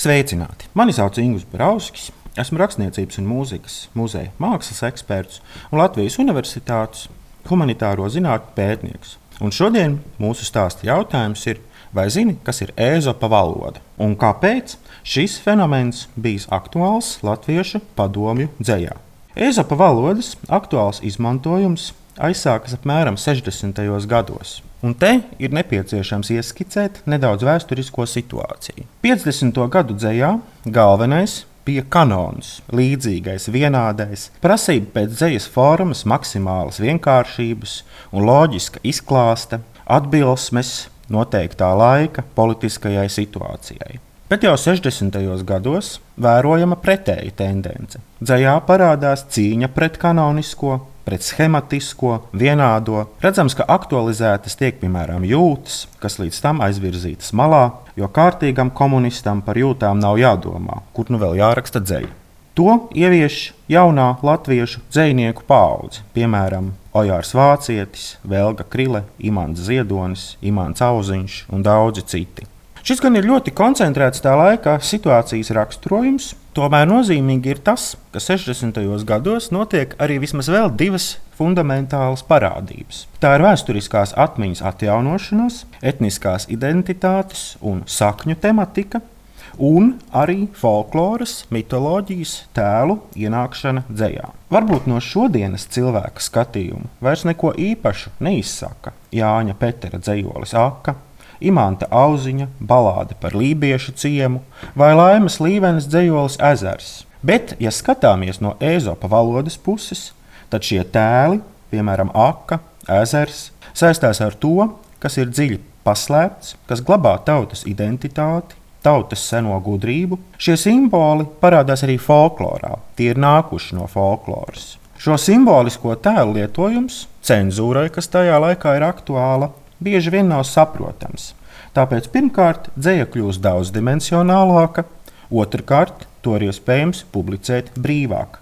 Sveicināti! Mani sauc Ingūns Brauskis. Esmu rakstniecības un mūzikas muzeja mākslas eksperts un Latvijas Universitātes humanitāro zinātņu pētnieks. Un šodien mūsu stāsta jautājums ir, vai zini, kas ir ēzopa valoda un kāpēc šis fenomens bijis aktuāls latviešu padomju dzējā. Ēzopa valodas aktuāls izmantojums aizsākas apmēram 60. gados. Un te ir nepieciešams ieskicēt nedaudz vēsturisko situāciju. 50. gadu dzējā galvenais bija kanons, līdzīgais, vienādais, prasība pēc dzīslas formas, maksimālas vienkāršības un loģiska izklāsta, atbilsmes noteiktā laika politiskajai situācijai. Bet jau 60. gados vērojama pretēja tendence. Dzējā parādās cīņa pret kanonisko, pret schematisko, vienādo. Redzams, ka aktualizētas tiek piemēram jūtas, kas līdz tam aizvirzītas malā, jo kārtīgam komunistam par jūtām nav jādomā, kur nu vēl jāraksta dzēja. To ievieš jaunā latviešu dzinieku paudze, piemēram, Ojārs Vācietis, Velga Krile, Imants Ziedonis, Imants Auziņš un daudzi citi. Šis gan ir ļoti koncentrēts tā laika situācijas raksturojums, tomēr nozīmīgi ir tas, ka 60. gados notiek arī vismaz vēl divas fundamentālas parādības. Tā ir vēsturiskās atmiņas atjaunošanās, etniskās identitātes un sakņu tematika, un arī folkloras, mitoloģijas tēlu ienākšana dzējā. Varbūt no šodienas cilvēka skatījuma vairs neko īpašu neizsaka Jāņa Petera dzējolis Aka imanta auziņa, balāde par lībiešu ciemu vai laimes līmenis dzējolis ezers. Bet, ja skatāmies no ezopa valodas puses, tad šie tēli, piemēram, aka, ezers, saistās ar to, kas ir dziļi paslēpts, kas glabā tautas identitāti, tautas seno gudrību. Šie simboli parādās arī folklorā, tie ir nākuši no folkloras. Šo simbolisko tēlu lietojums cenzūrai, kas tajā laikā ir aktuāla, bieži vien nav saprotams. Tāpēc pirmkārt, dzēja kļūst daudzdimensionālāka, otrkārt, to ir iespējams publicēt brīvāk.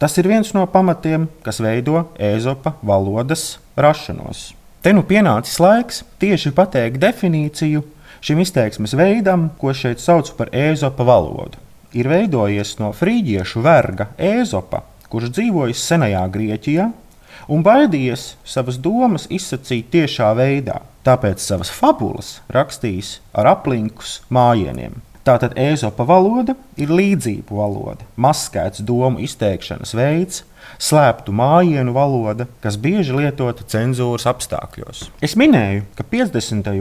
Tas ir viens no pamatiem, kas veido ezopa valodas rašanos. Te nu pienācis laiks tieši pateikt definīciju šim izteiksmes veidam, ko šeit sauc par ezopa valodu. Ir veidojies no frīģiešu verga ezopa, kurš dzīvojis senajā Grieķijā un baidījies savas domas izsakīt tiešā veidā. Tāpēc savas fabulas rakstījis ar aplinkus mājieniem. Tātad ezopa valoda ir līdzību valoda, maskēts domu izteikšanas veids, slēptu mājienu valoda, kas bieži lietota cenzūras apstākļos. Es minēju, ka 50.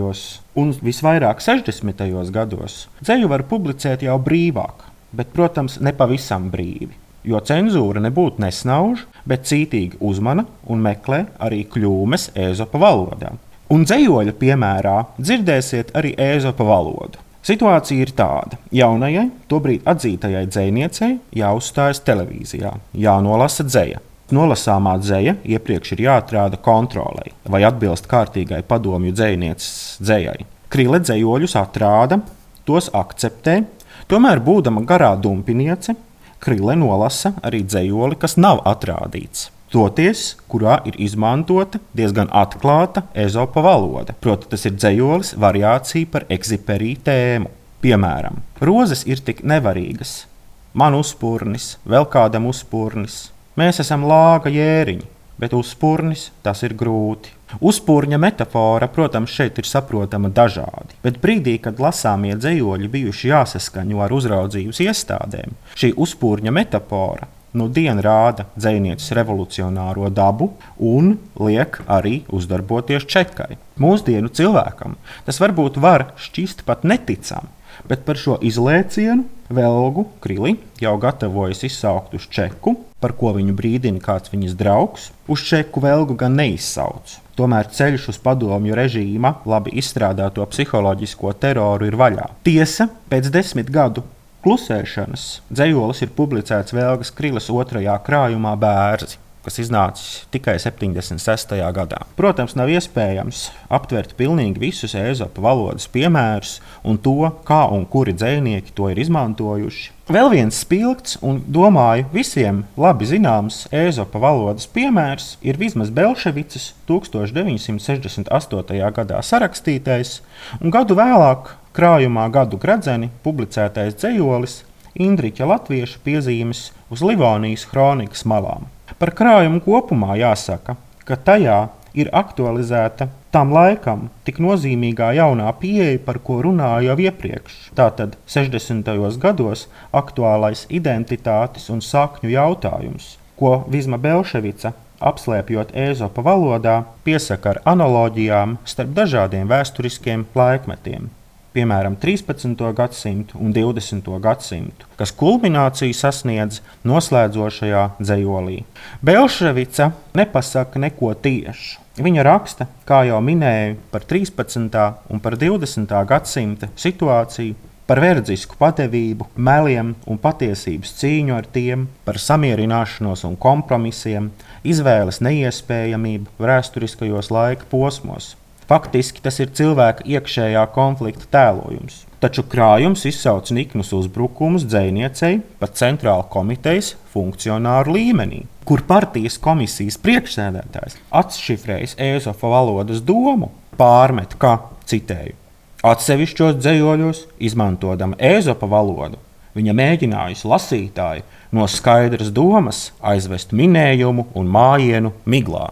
un visvairāk 60. gados dzēju var publicēt jau brīvāk, bet, protams, ne pavisam brīvi jo cenzūra nebūtu nesnauž, bet cītīgi uzmana un meklē arī kļūmes ezopa valodā. Un dzējoļa piemērā dzirdēsiet arī ezopa valodu. Situācija ir tāda, ka jaunajai, tobrīd atzītajai dzējniecei jāuzstājas televīzijā, jānolasa dzēja. Nolasāmā dzēja iepriekš ir jāatrāda kontrolē, vai atbilst kārtīgai padomju dzējnieces dzējai. Krile dzējoļus atrāda, tos akceptē, tomēr būdama garā dumpiniece, Krile nolasa arī dzējoli, kas nav atrādīts. Toties, kurā ir izmantota diezgan atklāta ezopa valoda. Proti, tas ir dzējolis variācija par ekziperiju tēmu. Piemēram, rozes ir tik nevarīgas. Man uzspurnis, vēl kādam uzspurnis. Mēs esam lāga jēriņi, bet uzspurnis tas ir grūti. Uzpūrņa metāfora, protams, šeit ir saprotama dažādi, bet brīdī, kad lasāmie dzējoļi bijuši jāsaskaņo ar uzraudzības iestādēm, šī uzpūrņa metāfora nu dienu rāda dzinieces revolucionāro dabu un liek arī uzdarboties čekai. Mūsdienu cilvēkam tas varbūt var šķist pat neticami, bet par šo izlēcienu Velgu Krili jau gatavojas izsaukt uz čeku, par ko viņu brīdina kāds viņas draugs. Uz čeku Velgu gan neizsauc. Tomēr ceļš uz padomju režīma labi izstrādāto psiholoģisko teroru ir vaļā. Tiesa, pēc desmit gadu klusēšanas dzējolis ir publicēts Vēlgas Krilas otrajā krājumā Bērzi kas iznācis tikai 76. gadā. Protams, nav iespējams aptvert pilnīgi visus ezopa valodas piemērus un to, kā un kuri dzinieki to ir izmantojuši. Vēl viens spilgts un, domāju, visiem labi zināms ezopa valodas piemērs ir vismaz Belševicas 1968. gadā sarakstītais un gadu vēlāk krājumā gadu gradzeni publicētais dzējolis Indriča latviešu piezīmes uz Livonijas kronikas malām. Par krājumu kopumā jāsaka, ka tajā ir aktualizēta tam laikam tik nozīmīgā jaunā pieeja, par ko runāju jau iepriekš. Tātad 60. gados aktuālais identitātes un sakņu jautājums, ko Vizma Belševica apslēpjot Ēzopa valodā, piesaka ar analoģijām starp dažādiem vēsturiskiem laikmetiem piemēram, 13. gadsimtu un 20. gadsimtu, kas kulmināciju sasniedz noslēdzošajā dzējolī. Belševica nepasaka neko tiešu. Viņa raksta, kā jau minēju, par 13. un par 20. gadsimta situāciju, par verdzisku patevību, meliem un patiesības cīņu ar tiem, par samierināšanos un kompromisiem, izvēles neiespējamību vēsturiskajos laika posmos. Faktiski tas ir cilvēka iekšējā konflikta tēlojums. Taču krājums izsauc niknus uzbrukumus dzēniecei pat centrāla komitejas funkcionāru līmenī, kur partijas komisijas priekšsēdētājs atšifrējis Ēzofa valodas domu, pārmet, ka, citēju, atsevišķos dzējoļos, izmantojot Ēzopa valodu, viņa mēģinājusi lasītāju no skaidras domas aizvest minējumu un mājienu miglā.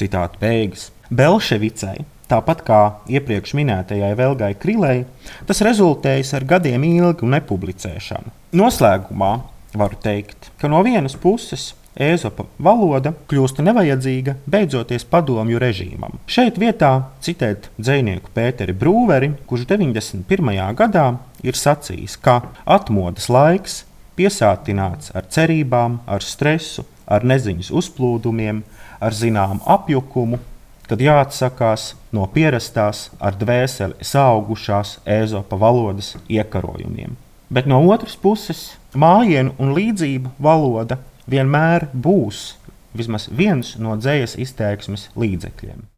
Citāta beigas. Belševicai Tāpat kā iepriekš minētajai Velgai Krilei, tas rezultējis ar gadiem ilgu nepublicēšanu. Noslēgumā varu teikt, ka no vienas puses Ēzopa valoda kļūst nevajadzīga beidzoties padomju režīmam. Šeit vietā citēt dzinieku Pēteri Brūveri, kurš 91. gadā ir sacījis, ka atmodas laiks piesātināts ar cerībām, ar stresu, ar neziņas uzplūdumiem, ar zināmu apjukumu tad jāatsakās no pierastās ar dvēseli saugušās ēzopa valodas iekarojumiem. Bet no otras puses, mājienu un līdzību valoda vienmēr būs vismaz viens no dzējas izteiksmes līdzekļiem.